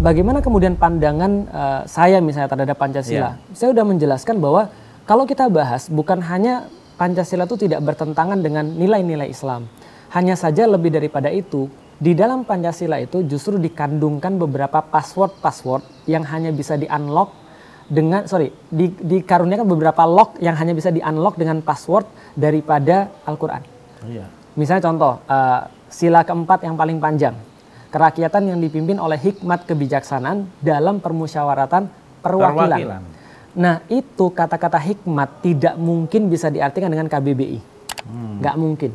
bagaimana kemudian pandangan uh, saya misalnya terhadap Pancasila? Yeah. Saya sudah menjelaskan bahwa kalau kita bahas bukan hanya Pancasila itu tidak bertentangan dengan nilai-nilai Islam. Hanya saja lebih daripada itu, di dalam Pancasila itu justru dikandungkan beberapa password-password yang hanya bisa di-unlock dengan sorry di, dikaruniakan beberapa lock yang hanya bisa di unlock dengan password daripada Al-Quran. Iya. Misalnya contoh uh, sila keempat yang paling panjang kerakyatan yang dipimpin oleh hikmat kebijaksanaan dalam permusyawaratan perwakilan. perwakilan. Nah itu kata-kata hikmat tidak mungkin bisa diartikan dengan KBBI, hmm. nggak mungkin.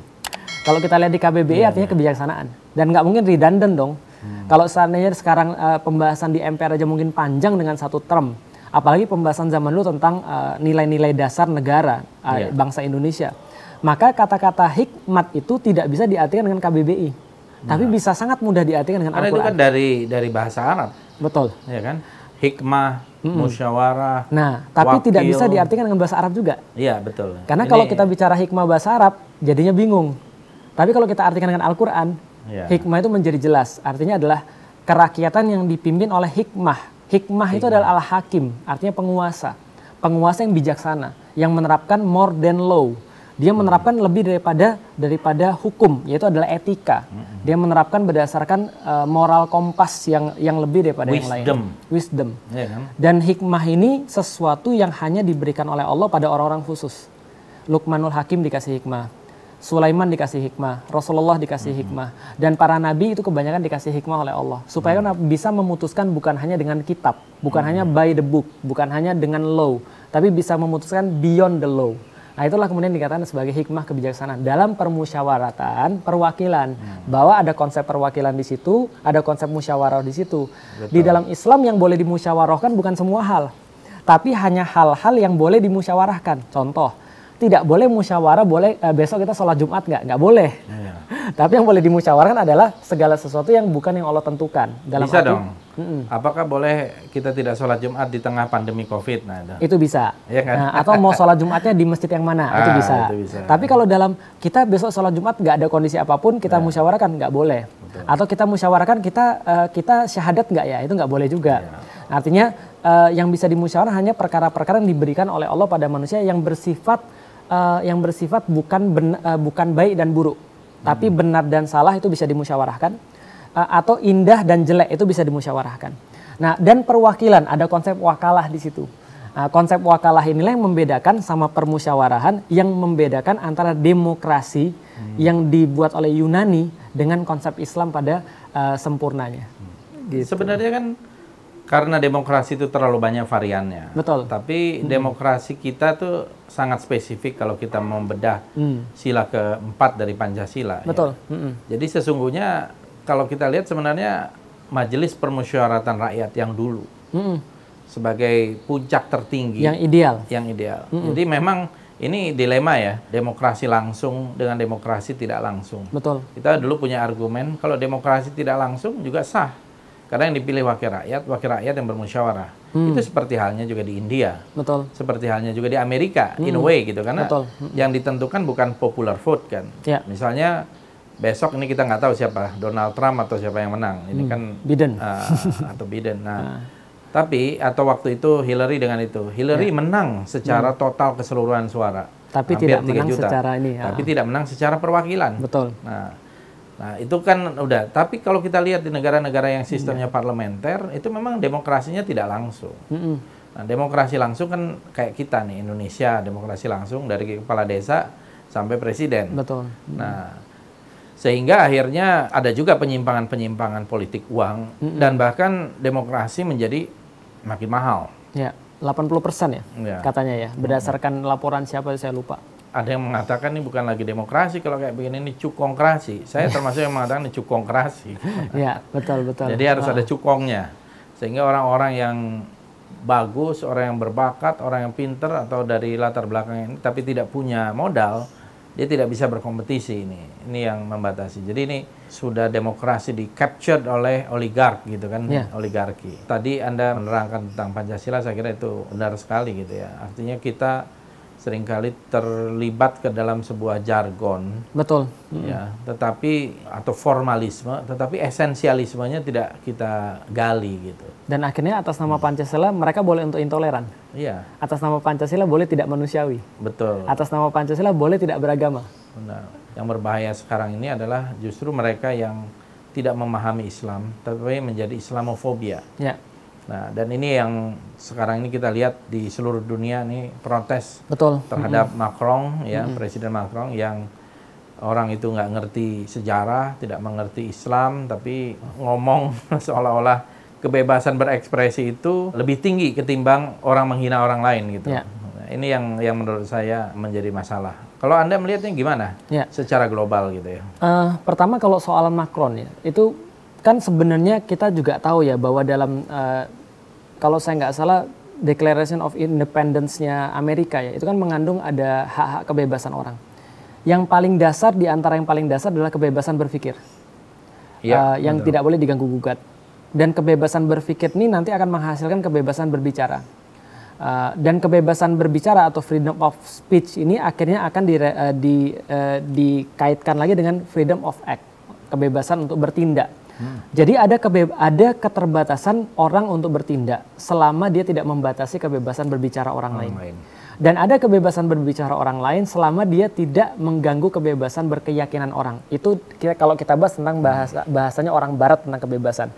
Kalau kita lihat di KBBI yeah, artinya yeah. kebijaksanaan dan nggak mungkin redundant dong. Hmm. Kalau seandainya sekarang uh, pembahasan di MPR aja mungkin panjang dengan satu term, apalagi pembahasan zaman dulu tentang uh, nilai-nilai dasar negara uh, yeah. bangsa Indonesia. Maka kata-kata hikmat itu tidak bisa diartikan dengan KBBI. Nah. Tapi bisa sangat mudah diartikan dengan Al-Qur'an. itu kan dari dari bahasa Arab. Betul. Ya kan? Hikmah, hmm. musyawarah. Nah, tapi wakil. tidak bisa diartikan dengan bahasa Arab juga. Iya, betul. Karena Ini, kalau kita bicara hikmah bahasa Arab, jadinya bingung. Tapi kalau kita artikan dengan Al-Qur'an, ya. hikmah itu menjadi jelas. Artinya adalah kerakyatan yang dipimpin oleh hikmah Hikmah itu adalah al-hakim, artinya penguasa. Penguasa yang bijaksana, yang menerapkan more than law. Dia hmm. menerapkan lebih daripada daripada hukum, yaitu adalah etika. Hmm. Dia menerapkan berdasarkan uh, moral kompas yang yang lebih daripada Wisdom. yang lain. Wisdom. Yeah, kan? Dan hikmah ini sesuatu yang hanya diberikan oleh Allah pada orang-orang khusus. Lukmanul Hakim dikasih hikmah. Sulaiman dikasih hikmah, Rasulullah dikasih hmm. hikmah, dan para nabi itu kebanyakan dikasih hikmah oleh Allah supaya hmm. bisa memutuskan bukan hanya dengan kitab, bukan hmm. hanya by the book, bukan hanya dengan law, tapi bisa memutuskan beyond the law. Nah itulah kemudian dikatakan sebagai hikmah kebijaksanaan dalam permusyawaratan perwakilan hmm. bahwa ada konsep perwakilan di situ, ada konsep musyawarah di situ. Betul. Di dalam Islam yang boleh dimusyawarahkan bukan semua hal, tapi hanya hal-hal yang boleh dimusyawarahkan. Contoh, tidak boleh musyawarah boleh uh, besok kita sholat Jumat nggak nggak boleh ya. Tapi yang boleh dimusyawarahkan adalah segala sesuatu yang bukan yang Allah tentukan dalam bisa arti, dong mm -mm. apakah boleh kita tidak sholat Jumat di tengah pandemi COVID nah itu, bisa ya kan? nah, atau mau sholat Jumatnya di masjid yang mana ah, itu, bisa. itu bisa tapi kalau dalam kita besok sholat Jumat nggak ada kondisi apa pun kita ya. musyawarahkan nggak boleh Betul. atau kita musyawarahkan kita uh, kita syahadat nggak ya itu nggak boleh juga ya. artinya uh, yang bisa dimusyawarahkan hanya perkara-perkara yang diberikan oleh Allah pada manusia yang bersifat uh, yang bersifat bukan ben, uh, bukan baik dan buruk. Tapi benar dan salah itu bisa dimusyawarahkan uh, atau indah dan jelek itu bisa dimusyawarahkan. Nah, dan perwakilan ada konsep wakalah di situ. Nah, konsep wakalah inilah yang membedakan sama permusyawarahan yang membedakan antara demokrasi hmm. yang dibuat oleh Yunani dengan konsep Islam pada uh, sempurnanya. Hmm. Gitu. Sebenarnya kan karena demokrasi itu terlalu banyak variannya. Betul. Tapi hmm. demokrasi kita tuh sangat spesifik kalau kita membedah hmm. sila keempat dari Pancasila. Ya. Betul. Ya. Hmm. Jadi sesungguhnya kalau kita lihat sebenarnya Majelis Permusyawaratan Rakyat yang dulu hmm. sebagai puncak tertinggi. Yang ideal. Yang ideal. Hmm. Jadi memang ini dilema ya, demokrasi langsung dengan demokrasi tidak langsung. Betul. Kita dulu punya argumen kalau demokrasi tidak langsung juga sah karena yang dipilih wakil rakyat, wakil rakyat yang bermusyawarah. Hmm. Itu seperti halnya juga di India. Betul. Seperti halnya juga di Amerika, hmm. in a way gitu. Karena Betul. Hmm. yang ditentukan bukan popular vote kan. Ya. Misalnya besok ini kita nggak tahu siapa, Donald Trump atau siapa yang menang. Ini hmm. kan Biden uh, atau Biden. Nah, nah, tapi atau waktu itu Hillary dengan itu, Hillary ya. menang secara hmm. total keseluruhan suara. Tapi tidak menang juta. secara ini. Ya. Tapi tidak menang secara perwakilan. Betul. Nah, Nah, itu kan udah. Tapi kalau kita lihat di negara-negara yang sistemnya hmm. parlementer, itu memang demokrasinya tidak langsung. Hmm. Nah, demokrasi langsung kan kayak kita nih, Indonesia, demokrasi langsung dari kepala desa sampai presiden. Betul. Hmm. Nah, sehingga akhirnya ada juga penyimpangan-penyimpangan politik uang hmm. dan bahkan demokrasi menjadi makin mahal. Ya, 80 persen ya, ya, katanya ya, berdasarkan laporan siapa saya lupa ada yang mengatakan ini bukan lagi demokrasi kalau kayak begini ini cukongkrasi. Saya termasuk yang mengatakan ini cukongkrasi. Iya, betul betul. Jadi harus oh. ada cukongnya. Sehingga orang-orang yang bagus, orang yang berbakat, orang yang pinter atau dari latar belakang ini tapi tidak punya modal, dia tidak bisa berkompetisi ini. Ini yang membatasi. Jadi ini sudah demokrasi di captured oleh oligark gitu kan, yeah. oligarki. Tadi Anda menerangkan tentang Pancasila saya kira itu benar sekali gitu ya. Artinya kita sering kali terlibat ke dalam sebuah jargon Betul. ya tetapi atau formalisme tetapi esensialismenya tidak kita gali gitu Dan akhirnya atas nama Pancasila mereka boleh untuk intoleran. iya Atas nama Pancasila boleh tidak manusiawi. betul Atas nama Pancasila boleh tidak beragama. Benar. yang berbahaya sekarang ini adalah justru mereka yang tidak memahami Islam tapi menjadi Islamofobia Ya, nah dan ini yang sekarang ini kita lihat di seluruh dunia nih protes betul. terhadap Macron ya presiden Macron yang orang itu nggak ngerti sejarah tidak mengerti Islam tapi ngomong seolah-olah kebebasan berekspresi itu lebih tinggi ketimbang orang menghina orang lain gitu Ya. Nah, ini yang yang menurut saya menjadi masalah kalau anda melihatnya gimana Ya. secara global gitu ya Eh, pertama kalau soalan Macron ya, itu kan sebenarnya kita juga tahu ya bahwa dalam eh, kalau saya nggak salah Declaration of Independence-nya Amerika ya, itu kan mengandung ada hak-hak kebebasan orang. Yang paling dasar di antara yang paling dasar adalah kebebasan berpikir. Iya, Eh, yang tidak boleh diganggu gugat. Dan kebebasan berpikir ini nanti akan menghasilkan kebebasan berbicara. Eh, dan kebebasan berbicara atau freedom of speech ini akhirnya akan dire- eh, di, eh, dikaitkan lagi dengan freedom of act, kebebasan untuk bertindak. Jadi ada kebe- ada keterbatasan orang untuk bertindak selama dia tidak membatasi kebebasan berbicara orang lain. lain. Dan ada kebebasan berbicara orang lain selama dia tidak mengganggu kebebasan berkeyakinan orang. Itu kita, kalau kita bahas tentang bahasa bahasanya orang barat tentang kebebasan.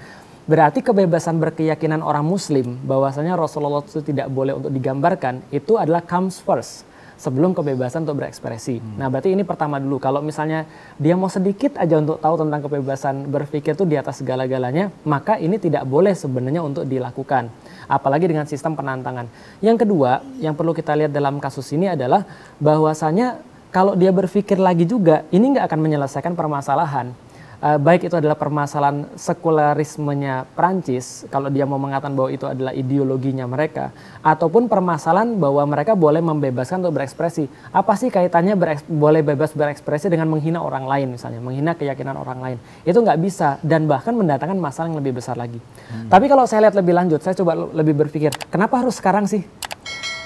Berarti kebebasan berkeyakinan orang muslim bahwasanya Rasulullah itu tidak boleh untuk digambarkan itu adalah comes first sebelum kebebasan untuk berekspresi. Nah, berarti ini pertama dulu. Kalau misalnya dia mau sedikit aja untuk tahu tentang kebebasan berpikir itu di atas segala-galanya, maka ini tidak boleh sebenarnya untuk dilakukan. Apalagi dengan sistem penantangan. Yang kedua, yang perlu kita lihat dalam kasus ini adalah bahwasanya kalau dia berpikir lagi juga, ini nggak akan menyelesaikan permasalahan. Eh, baik itu adalah permasalahan sekularismenya Prancis, kalau dia mau mengatakan bahwa itu adalah ideologinya mereka, ataupun permasalahan bahwa mereka boleh membebaskan untuk berekspresi. Apa sih kaitannya bereks- boleh bebas berekspresi dengan menghina orang lain misalnya, menghina keyakinan orang lain? Itu nggak bisa dan bahkan mendatangkan masalah yang lebih besar lagi. Tapi kalau saya lihat lebih lanjut, saya coba lebih berpikir, kenapa harus sekarang sih?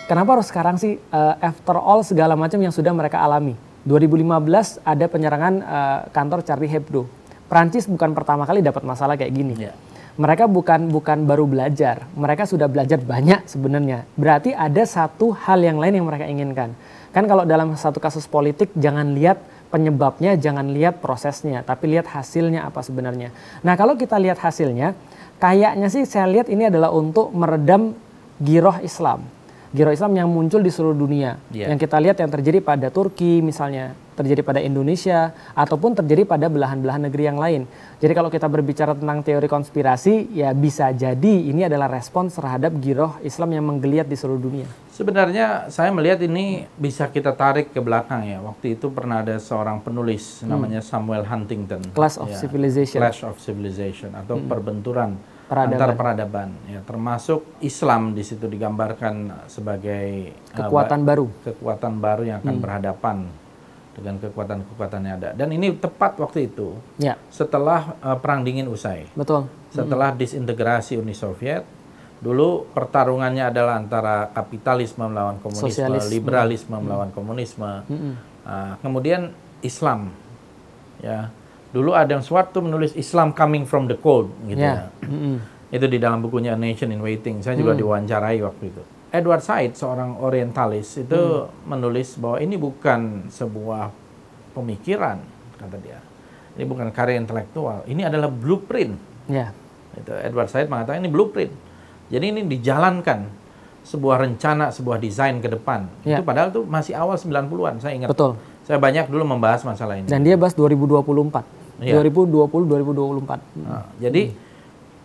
Kenapa harus sekarang sih uh, after all segala macam yang sudah mereka alami? 2015 ada penyerangan uh, kantor Charlie Hebdo. Prancis bukan pertama kali dapat masalah kayak gini. Ya. Mereka bukan bukan baru belajar, mereka sudah belajar banyak sebenarnya. Berarti ada satu hal yang lain yang mereka inginkan. Kan kalau dalam satu kasus politik jangan lihat penyebabnya, jangan lihat prosesnya, tapi lihat hasilnya apa sebenarnya. Nah, kalau kita lihat hasilnya, kayaknya sih saya lihat ini adalah untuk meredam giroh Islam. Giroh Islam yang muncul di seluruh dunia. Iya. Yang kita lihat yang terjadi pada Turki misalnya, terjadi pada Indonesia, ataupun terjadi pada belahan-belahan negeri yang lain. Jadi kalau kita berbicara tentang teori konspirasi, ya bisa jadi ini adalah respons terhadap giroh Islam yang menggeliat di seluruh dunia. Sebenarnya saya melihat ini bisa kita tarik ke belakang ya. Waktu itu pernah ada seorang penulis namanya Samuel Huntington. Hmm. Clash of Ya, Civilization. Hmm. Clash of Civilization atau perbenturan Peradaban. antar peradaban. Ya, termasuk Islam di situ digambarkan sebagai uh, Kekuatan baru. Hmm. kekuatan baru yang akan berhadapan dengan kekuatan-kekuatan yang ada. Dan ini tepat waktu itu Ya, setelah uh, perang dingin usai. betul. Setelah disintegrasi Uni Soviet, dulu pertarungannya adalah antara kapitalisme melawan komunisme, Sosialisme. liberalisme melawan komunisme. Ah, kemudian Islam, ya. Dulu ada yang suatu menulis Islam coming from the cold, gitu Ya. ya. Mm-mm. Itu di dalam bukunya A Nation in Waiting. Saya juga diwawancarai waktu itu. Edward Said, seorang orientalis, itu menulis bahwa ini bukan sebuah pemikiran, kata dia. Ini bukan karya intelektual, ini adalah blueprint. Ya, Itu Edward Said mengatakan ini blueprint. Jadi ini dijalankan sebuah rencana, sebuah desain ke depan. Ya. Itu padahal itu masih awal 90-an, saya ingat. betul. Saya banyak dulu membahas masalah ini. Dan dia bahas 2024. Iya. 2020-2024. Nah, jadi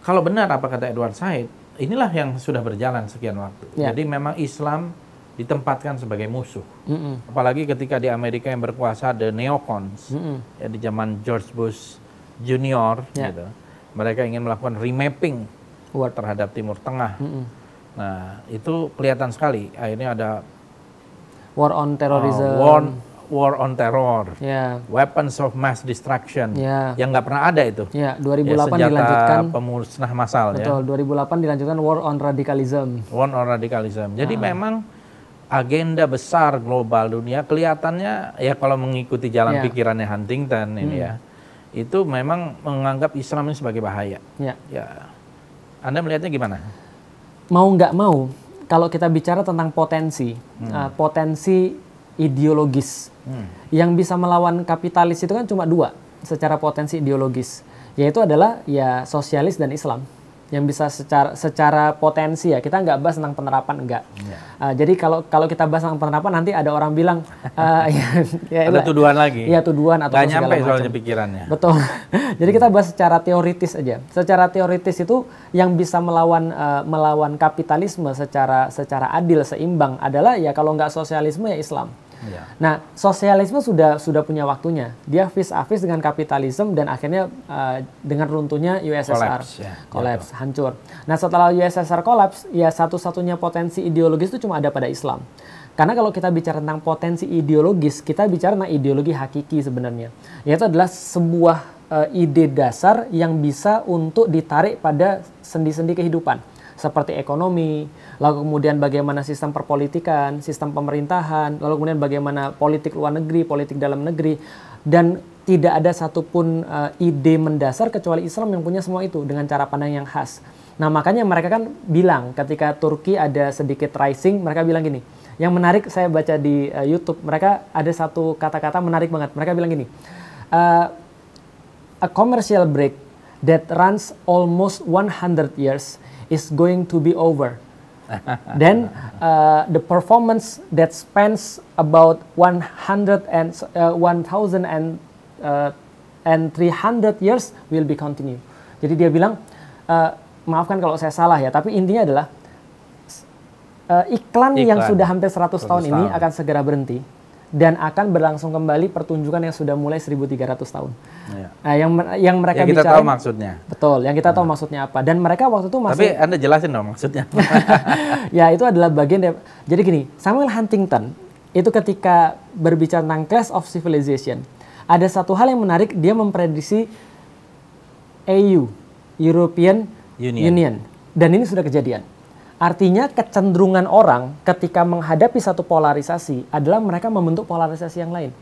kalau benar apa kata Edward Said, inilah yang sudah berjalan sekian waktu. Ya. Jadi memang Islam ditempatkan sebagai musuh. Mm-mm. Apalagi ketika di Amerika yang berkuasa the neocons, Mm-mm. ya di zaman George Bush Junior, Ya. gitu. Mereka ingin melakukan remapping Word. terhadap Timur Tengah. Mm-mm. Nah, itu kelihatan sekali. Akhirnya ada War on terrorism. uh, war, war on terror, Ya, weapons of mass destruction, Ya. yang nggak pernah ada itu. ya Ya, 2008 senjata dilanjutkan. pemusnah massal ya. Betul, 2008 dilanjutkan war on radicalism. War on radicalism. Jadi Ah. memang agenda besar global dunia kelihatannya ya kalau mengikuti jalan Ya. pikirannya Huntington ini ya itu memang menganggap Islam ini sebagai bahaya. Ya. Ya, Anda melihatnya gimana? Mau nggak mau, kalau kita bicara tentang potensi, Hmm. uh, potensi ideologis yang bisa melawan kapitalis itu kan cuma dua secara potensi ideologis, yaitu adalah ya sosialis dan Islam yang bisa secara secara potensi ya kita nggak bahas tentang penerapan enggak. Ya. Uh, jadi kalau kalau kita bahas tentang penerapan nanti ada orang bilang uh, ya, ya, Ada tuduhan lagi. Iya tuduhan atau Nggak nyampe soalnya pikirannya. Betul. Jadi kita bahas secara teoritis aja. Secara teoritis itu yang bisa melawan eh, melawan kapitalisme secara secara adil seimbang adalah ya kalau nggak sosialisme ya Islam. Ya. Nah, sosialisme sudah sudah punya waktunya. Dia vis a vis dengan kapitalisme dan akhirnya eh, dengan runtuhnya USSR Collapse, ya. Collapse, hancur. Nah, setelah USSR collapse, ya satu-satunya potensi ideologis itu cuma ada pada Islam. Karena kalau kita bicara tentang potensi ideologis, kita bicara tentang ideologi hakiki sebenarnya. Yaitu adalah sebuah eh, ide dasar yang bisa untuk ditarik pada sendi-sendi kehidupan. Seperti ekonomi, lalu kemudian bagaimana sistem perpolitikan, sistem pemerintahan, lalu kemudian bagaimana politik luar negeri, politik dalam negeri, dan tidak ada satupun eh, ide mendasar kecuali Islam yang punya semua itu dengan cara pandang yang khas. Nah makanya mereka kan bilang ketika Turki ada sedikit rising, mereka bilang gini. Yang menarik saya baca di eh, YouTube, mereka ada satu kata-kata menarik banget. Mereka bilang gini, "Eh, a commercial break that runs almost 100 years is going to be over. Then uh, the performance that spans about 100 and uh, 1000 and uh, and 300 years will be continue. Jadi dia bilang, uh, maafkan kalau saya salah ya, tapi intinya adalah uh, iklan, yang Iklan. sudah hampir 100 tahun 100 ini tahun. akan segera berhenti dan akan berlangsung kembali pertunjukan yang sudah mulai 1300 tahun. Ya. Nah, yang yang mereka Ya, kita bicarain- tahu maksudnya. Betul, yang kita tahu maksudnya apa. Dan mereka waktu itu Tapi masih Anda jelasin dong maksudnya. ya itu adalah bagian dari jadi gini, Samuel Huntington itu ketika berbicara tentang class of civilization, ada satu hal yang menarik dia memprediksi AU, European Union. Union. Dan ini sudah kejadian. Artinya kecenderungan orang ketika menghadapi satu polarisasi adalah mereka membentuk polarisasi yang lain.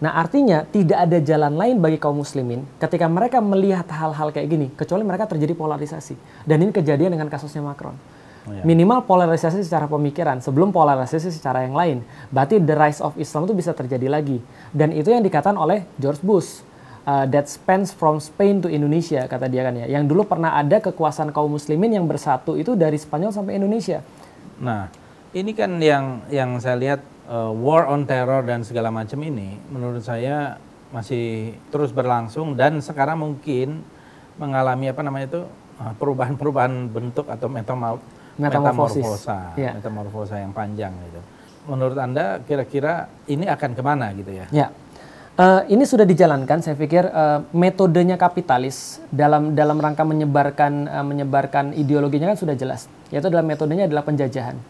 Nah artinya tidak ada jalan lain bagi kaum muslimin ketika mereka melihat hal-hal kayak gini kecuali mereka terjadi polarisasi. Dan ini kejadian dengan kasusnya Macron. Oh, ya. Minimal polarisasi secara pemikiran sebelum polarisasi secara yang lain. Berarti the rise of Islam itu bisa terjadi lagi. Dan itu yang dikatakan oleh George Bush. Uh, that spans from Spain to Indonesia kata dia kan ya. Yang dulu pernah ada kekuasaan kaum muslimin yang bersatu itu dari Spanyol sampai Indonesia. Nah, ini kan yang yang saya lihat uh, war on terror dan segala macam ini menurut saya masih terus berlangsung dan sekarang mungkin mengalami apa namanya itu uh, perubahan-perubahan bentuk atau metamo- Metamorfosis. metamorfosa, Iya. metamorfosa yang panjang gitu. Menurut Anda kira-kira ini akan ke mana gitu ya? Ya, Eh, ini sudah dijalankan. Saya pikir eh, metodenya kapitalis dalam dalam rangka menyebarkan eh, menyebarkan ideologinya kan sudah jelas. Yaitu adalah metodenya adalah penjajahan.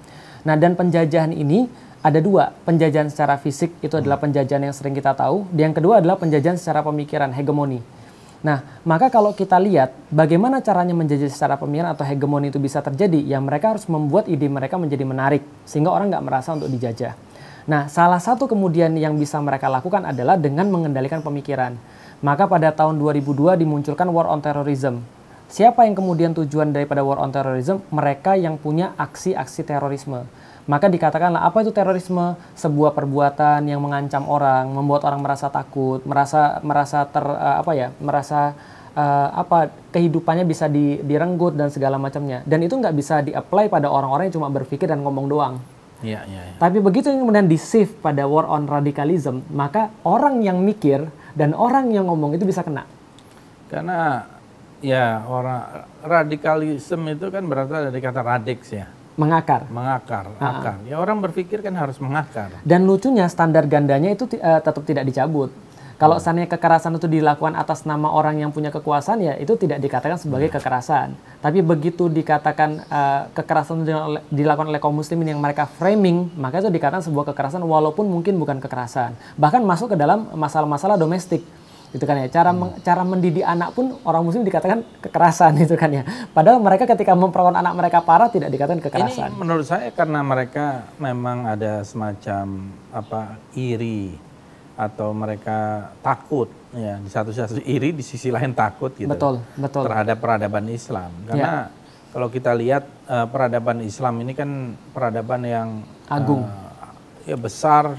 Nah, dan penjajahan ini ada dua. Penjajahan secara fisik itu adalah penjajahan yang sering kita tahu. Dan yang kedua adalah penjajahan secara pemikiran, hegemoni. Nah, maka kalau kita lihat bagaimana caranya menjajah secara pemikiran atau hegemoni itu bisa terjadi, ya mereka harus membuat ide mereka menjadi menarik sehingga orang nggak merasa untuk dijajah. Nah, salah satu kemudian yang bisa mereka lakukan adalah dengan mengendalikan pemikiran. Maka pada tahun 2002 dimunculkan War on Terrorism. Siapa yang kemudian tujuan daripada War on Terrorism? Mereka yang punya aksi-aksi terorisme. Maka dikatakanlah apa itu terorisme? Sebuah perbuatan yang mengancam orang, membuat orang merasa takut, merasa merasa ter eh, apa ya? merasa eh, apa kehidupannya bisa di- direnggut dan segala macamnya. Dan itu nggak bisa di-apply pada orang-orang yang cuma berpikir dan ngomong doang. Iya, iya. iya. Tapi begitu kemudian di shift pada war on radikalism, maka orang yang mikir dan orang yang ngomong itu bisa kena. Karena ya orang radikalisme itu kan berasal dari kata radix ya, Mengakar. mengakar, akar. Ya orang berpikir kan harus mengakar. Dan lucunya standar gandanya itu eh, tetap tidak dicabut. Kalau seandainya kekerasan itu dilakukan atas nama orang yang punya kekuasaan ya itu tidak dikatakan sebagai kekerasan. Tapi begitu dikatakan eh, kekerasan itu dila- dilakukan oleh kaum muslimin yang mereka framing, maka itu dikatakan sebuah kekerasan walaupun mungkin bukan kekerasan. Bahkan masuk ke dalam masalah-masalah domestik. gitu kan ya cara hmm. cara mendidik anak pun orang muslim dikatakan kekerasan itu kan ya padahal mereka ketika memperlakukan anak mereka parah tidak dikatakan kekerasan ini menurut saya karena mereka memang ada semacam apa iri atau mereka takut ya di satu sisi iri di sisi lain takut gitu. Betul betul. Terhadap peradaban Islam. Karena ya. kalau kita lihat uh, peradaban Islam ini kan peradaban yang agung. uh, ya besar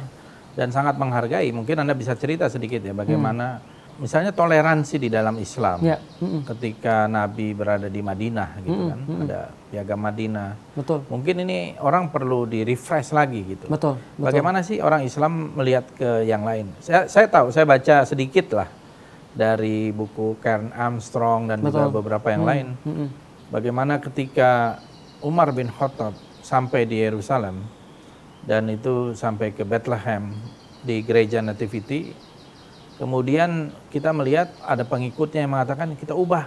dan sangat menghargai. Mungkin anda bisa cerita sedikit ya bagaimana hmm misalnya toleransi di dalam Islam. Ya. Mm -mm. Ketika Nabi berada di Madinah gitu mm -mm. kan, mm -mm. ada piagam Madinah. Betul. Mungkin ini orang perlu di refresh lagi gitu. Betul. Betul. Bagaimana sih orang Islam melihat ke yang lain? Saya saya tahu, saya baca sedikit lah dari buku Karen Armstrong dan Betul. juga beberapa yang mm -mm. lain. Mm -mm. Bagaimana ketika Umar bin Khattab sampai di Yerusalem dan itu sampai ke Bethlehem di gereja Nativity Kemudian kita melihat ada pengikutnya yang mengatakan kita ubah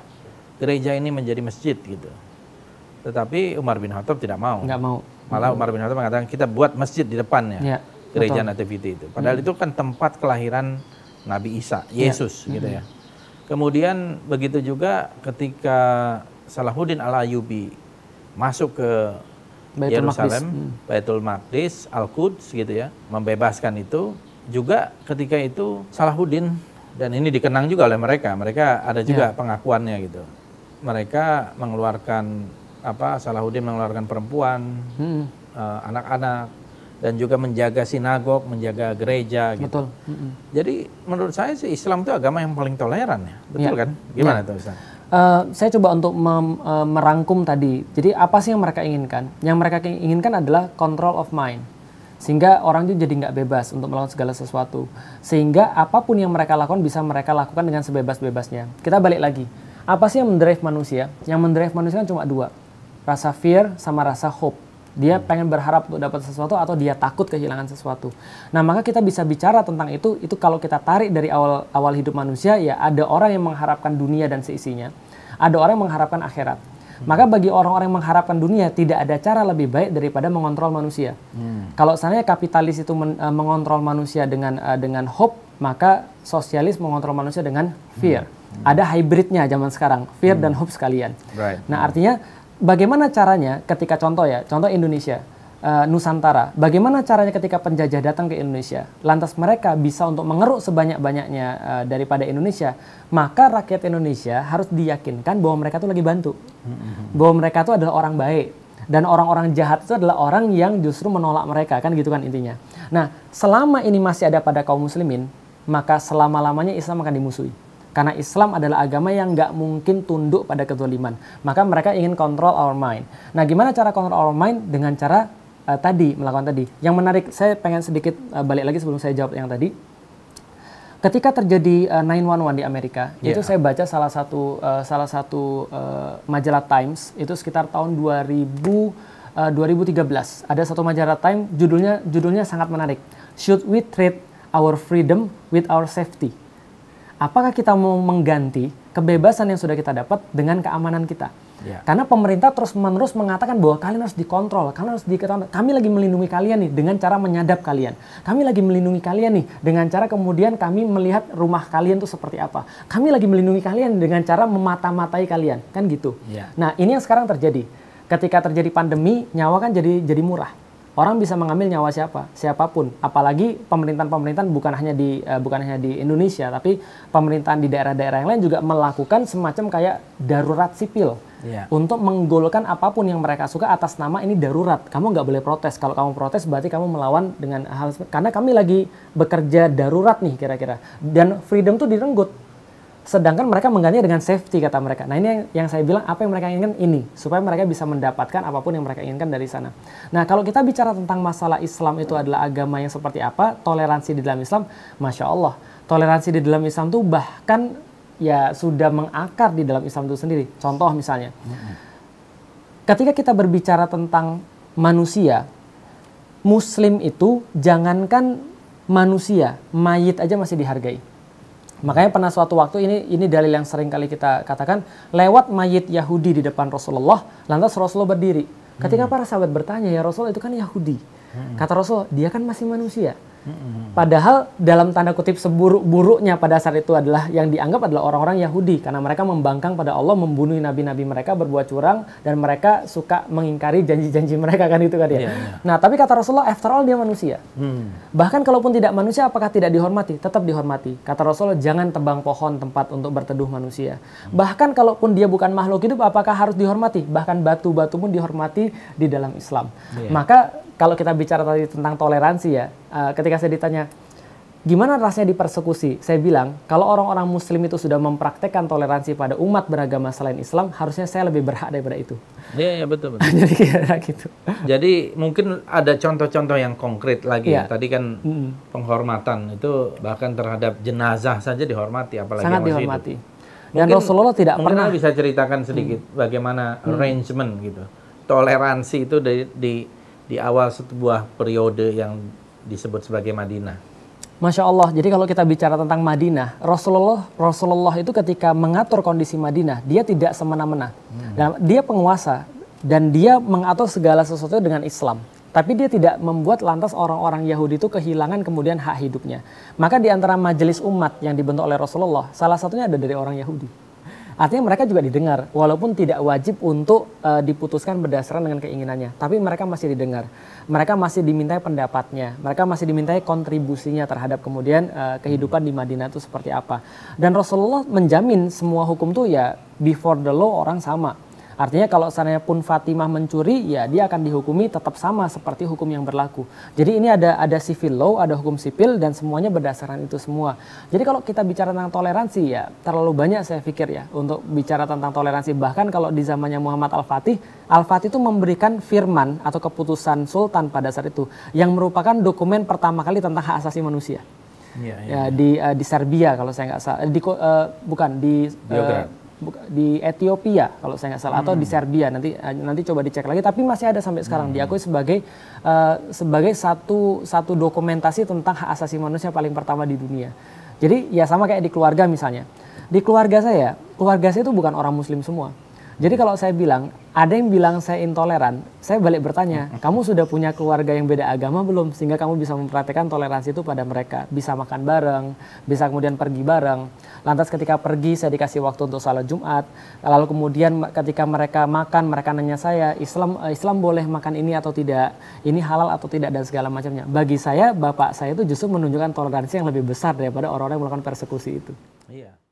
gereja ini menjadi masjid gitu. Tetapi Umar bin Khattab tidak mau. Enggak mau. Malah Umar bin Khattab mengatakan kita buat masjid di depannya. Ya, gereja betul. Nativity itu. Padahal hmm. itu kan tempat kelahiran Nabi Isa, ya. Yesus ya. gitu ya. Kemudian begitu juga ketika Salahuddin Al-Ayyubi masuk ke Baitul Yerusalem, Maqdis. Hmm. Baitul Maqdis, Al-Quds gitu ya, membebaskan itu juga ketika itu Salahuddin dan ini dikenang juga oleh mereka. Mereka ada juga ya. pengakuannya gitu. Mereka mengeluarkan apa Salahuddin mengeluarkan perempuan, hmm. uh, anak-anak dan juga menjaga sinagog, menjaga gereja gitu. Betul. Hmm. Jadi menurut saya sih Islam itu agama yang paling toleran ya. Betul ya. kan? Gimana ya. tuh Ustaz? Uh, saya coba untuk mem, uh, merangkum tadi. Jadi apa sih yang mereka inginkan? Yang mereka inginkan adalah control of mind sehingga orang itu jadi nggak bebas untuk melakukan segala sesuatu sehingga apa pun yang mereka lakukan bisa mereka lakukan dengan sebebas-bebasnya kita balik lagi apa sih yang mendrive manusia yang mendrive manusia kan cuma dua rasa fear sama rasa hope dia pengen berharap untuk dapat sesuatu atau dia takut kehilangan sesuatu. Nah, maka kita bisa bicara tentang itu. Itu kalau kita tarik dari awal awal hidup manusia ya ada orang yang mengharapkan dunia dan seisinya. Ada orang yang mengharapkan akhirat. Maka bagi orang-orang yang mengharapkan dunia tidak ada cara lebih baik daripada mengontrol manusia. Hmm. Kalau seandainya kapitalis itu men, uh, mengontrol manusia dengan uh, dengan hope, maka sosialis mengontrol manusia dengan fear. Hmm. Hmm. Ada hybridnya zaman sekarang, fear hmm. dan hope sekalian. Right. Nah, artinya bagaimana caranya ketika contoh ya, contoh Indonesia uh, Nusantara. Bagaimana caranya ketika penjajah datang ke Indonesia? Lantas mereka bisa untuk mengeruk sebanyak-banyaknya uh, daripada Indonesia, maka rakyat Indonesia harus diyakinkan bahwa mereka itu lagi bantu. Bahwa mereka itu adalah orang baik dan orang-orang jahat itu adalah orang yang justru menolak mereka kan gitu kan intinya. Nah, selama ini masih ada pada kaum muslimin, maka selama-lamanya Islam akan dimusuhi. Karena Islam adalah agama yang nggak mungkin tunduk pada kezaliman. Maka mereka ingin kontrol our mind. Nah, gimana cara kontrol our mind? Dengan cara uh, tadi melakukan tadi. Yang menarik saya pengen sedikit uh, balik lagi sebelum saya jawab yang tadi. Ketika terjadi uh, 911 di Amerika, yeah. itu saya baca salah satu uh, salah satu uh, majalah Times itu sekitar tahun 2000 uh, 2013. Ada satu majalah Time judulnya judulnya sangat menarik. Should we trade our freedom with our safety? Apakah kita mau mengganti kebebasan yang sudah kita dapat dengan keamanan kita? Yeah. Karena pemerintah terus-menerus mengatakan bahwa kalian harus dikontrol, kalian harus diketahui. Kami lagi melindungi kalian nih dengan cara menyadap kalian. Kami lagi melindungi kalian nih dengan cara kemudian kami melihat rumah kalian tuh seperti apa. Kami lagi melindungi kalian dengan cara memata-matai kalian, kan gitu. Yeah. Nah, ini yang sekarang terjadi. Ketika terjadi pandemi, nyawa kan jadi jadi murah orang bisa mengambil nyawa siapa siapa pun apalagi pemerintahan-pemerintahan bukan hanya di uh, bukan hanya di Indonesia tapi pemerintahan di daerah-daerah yang lain juga melakukan semacam kayak darurat sipil yeah. untuk menggolkan apa pun yang mereka suka atas nama ini darurat. Kamu nggak boleh protes. Kalau kamu protes berarti kamu melawan dengan hal karena kami lagi bekerja darurat nih kira-kira. Dan freedom tuh direnggut. Sedangkan mereka menggantinya dengan safety kata mereka. Nah ini yang, yang saya bilang apa yang mereka inginkan? Ini. Supaya mereka bisa mendapatkan apa pun yang mereka inginkan dari sana. Nah kalau kita bicara tentang masalah Islam itu adalah agama yang seperti apa, toleransi di dalam Islam, masya Allah, toleransi di dalam Islam itu bahkan ya sudah mengakar di dalam Islam itu sendiri. Contoh misalnya, ketika kita berbicara tentang manusia, Muslim itu jangankan manusia, mayit aja masih dihargai Makanya pernah suatu waktu ini ini dalil yang sering kali kita katakan lewat mayit Yahudi di depan Rasulullah, lantas Rasulullah berdiri. Ketika hmm. para sahabat bertanya, "Ya Rasul, itu kan Yahudi." Hmm. Kata Rasul, "Dia kan masih manusia." Padahal dalam tanda kutip seburuk-buruknya pada saat itu adalah yang dianggap adalah orang-orang Yahudi karena mereka membangkang pada Allah, membunuh nabi-nabi mereka, berbuat curang dan mereka suka mengingkari janji-janji mereka kan itu kan ya. Yeah, yeah. Nah, tapi kata Rasulullah after all dia manusia. Hmm. Bahkan kalaupun tidak manusia apakah tidak dihormati? Tetap dihormati. Kata Rasulullah jangan tebang pohon tempat untuk berteduh manusia. Hmm. Bahkan kalaupun dia bukan makhluk hidup apakah harus dihormati? Bahkan batu-batu pun dihormati di dalam Islam. Yeah. Maka kalau kita bicara tadi tentang toleransi ya, uh, ketika saya ditanya gimana rasanya dipersekusi, saya bilang kalau orang-orang Muslim itu sudah mempraktekkan toleransi pada umat beragama selain Islam, harusnya saya lebih berhak daripada itu. Iya, ya, betul betul. Jadi kira gitu. Jadi mungkin ada contoh-contoh yang konkret lagi. Ya. Tadi kan mm. penghormatan itu bahkan terhadap jenazah saja dihormati, apalagi sangat dihormati. Hidup. Dan mungkin, Rasulullah tidak mungkin pernah bisa ceritakan sedikit mm. bagaimana mm. arrangement gitu, toleransi itu di, di di awal sebuah periode yang disebut sebagai Madinah. Masya Allah. Jadi kalau kita bicara tentang Madinah, Rasulullah Rasulullah itu ketika mengatur kondisi Madinah, dia tidak semena-mena. Hmm. dia penguasa dan dia mengatur segala sesuatu dengan Islam. Tapi dia tidak membuat lantas orang-orang Yahudi itu kehilangan kemudian hak hidupnya. Maka di antara majelis umat yang dibentuk oleh Rasulullah, salah satunya ada dari orang Yahudi. Artinya mereka juga didengar, walaupun tidak wajib untuk uh, diputuskan berdasarkan dengan keinginannya, tapi mereka masih didengar. Mereka masih dimintai pendapatnya, mereka masih dimintai kontribusinya terhadap kemudian uh, kehidupan di Madinah itu seperti apa. Dan Rasulullah menjamin semua hukum itu ya before the law orang sama. Artinya kalau seandainya pun Fatimah mencuri, ya dia akan dihukumi tetap sama seperti hukum yang berlaku. Jadi ini ada ada civil law, ada hukum sipil dan semuanya berdasarkan itu semua. Jadi kalau kita bicara tentang toleransi ya terlalu banyak saya pikir ya untuk bicara tentang toleransi. Bahkan kalau di zamannya Muhammad Al-Fatih, Al-Fatih itu memberikan firman atau keputusan sultan pada saat itu yang merupakan dokumen pertama kali tentang hak asasi manusia. Ya, ya, ya. di uh, di Serbia kalau saya nggak salah di uh, bukan di uh, di Ethiopia kalau saya nggak salah hmm. atau di hmm. Serbia nanti eh, nanti coba dicek lagi tapi masih ada sampai sekarang hmm. diakui sebagai uh, sebagai satu satu dokumentasi tentang hak asasi manusia paling pertama di dunia. Jadi ya sama kayak di keluarga misalnya. Di keluarga saya, keluarga saya itu bukan orang muslim semua. Jadi kalau saya bilang ada yang bilang saya intoleran, saya balik bertanya, kamu sudah punya keluarga yang beda agama belum sehingga kamu bisa mempraktekkan toleransi itu pada mereka, bisa makan bareng, bisa kemudian pergi bareng. Lantas ketika pergi saya dikasih waktu untuk salat Jumat, lalu kemudian ketika mereka makan mereka nanya saya, Islam eh, Islam boleh makan ini atau tidak, ini halal atau tidak dan segala macamnya. Bagi saya bapak saya itu justru menunjukkan toleransi yang lebih besar daripada orang-orang yang melakukan persekusi itu. Iya.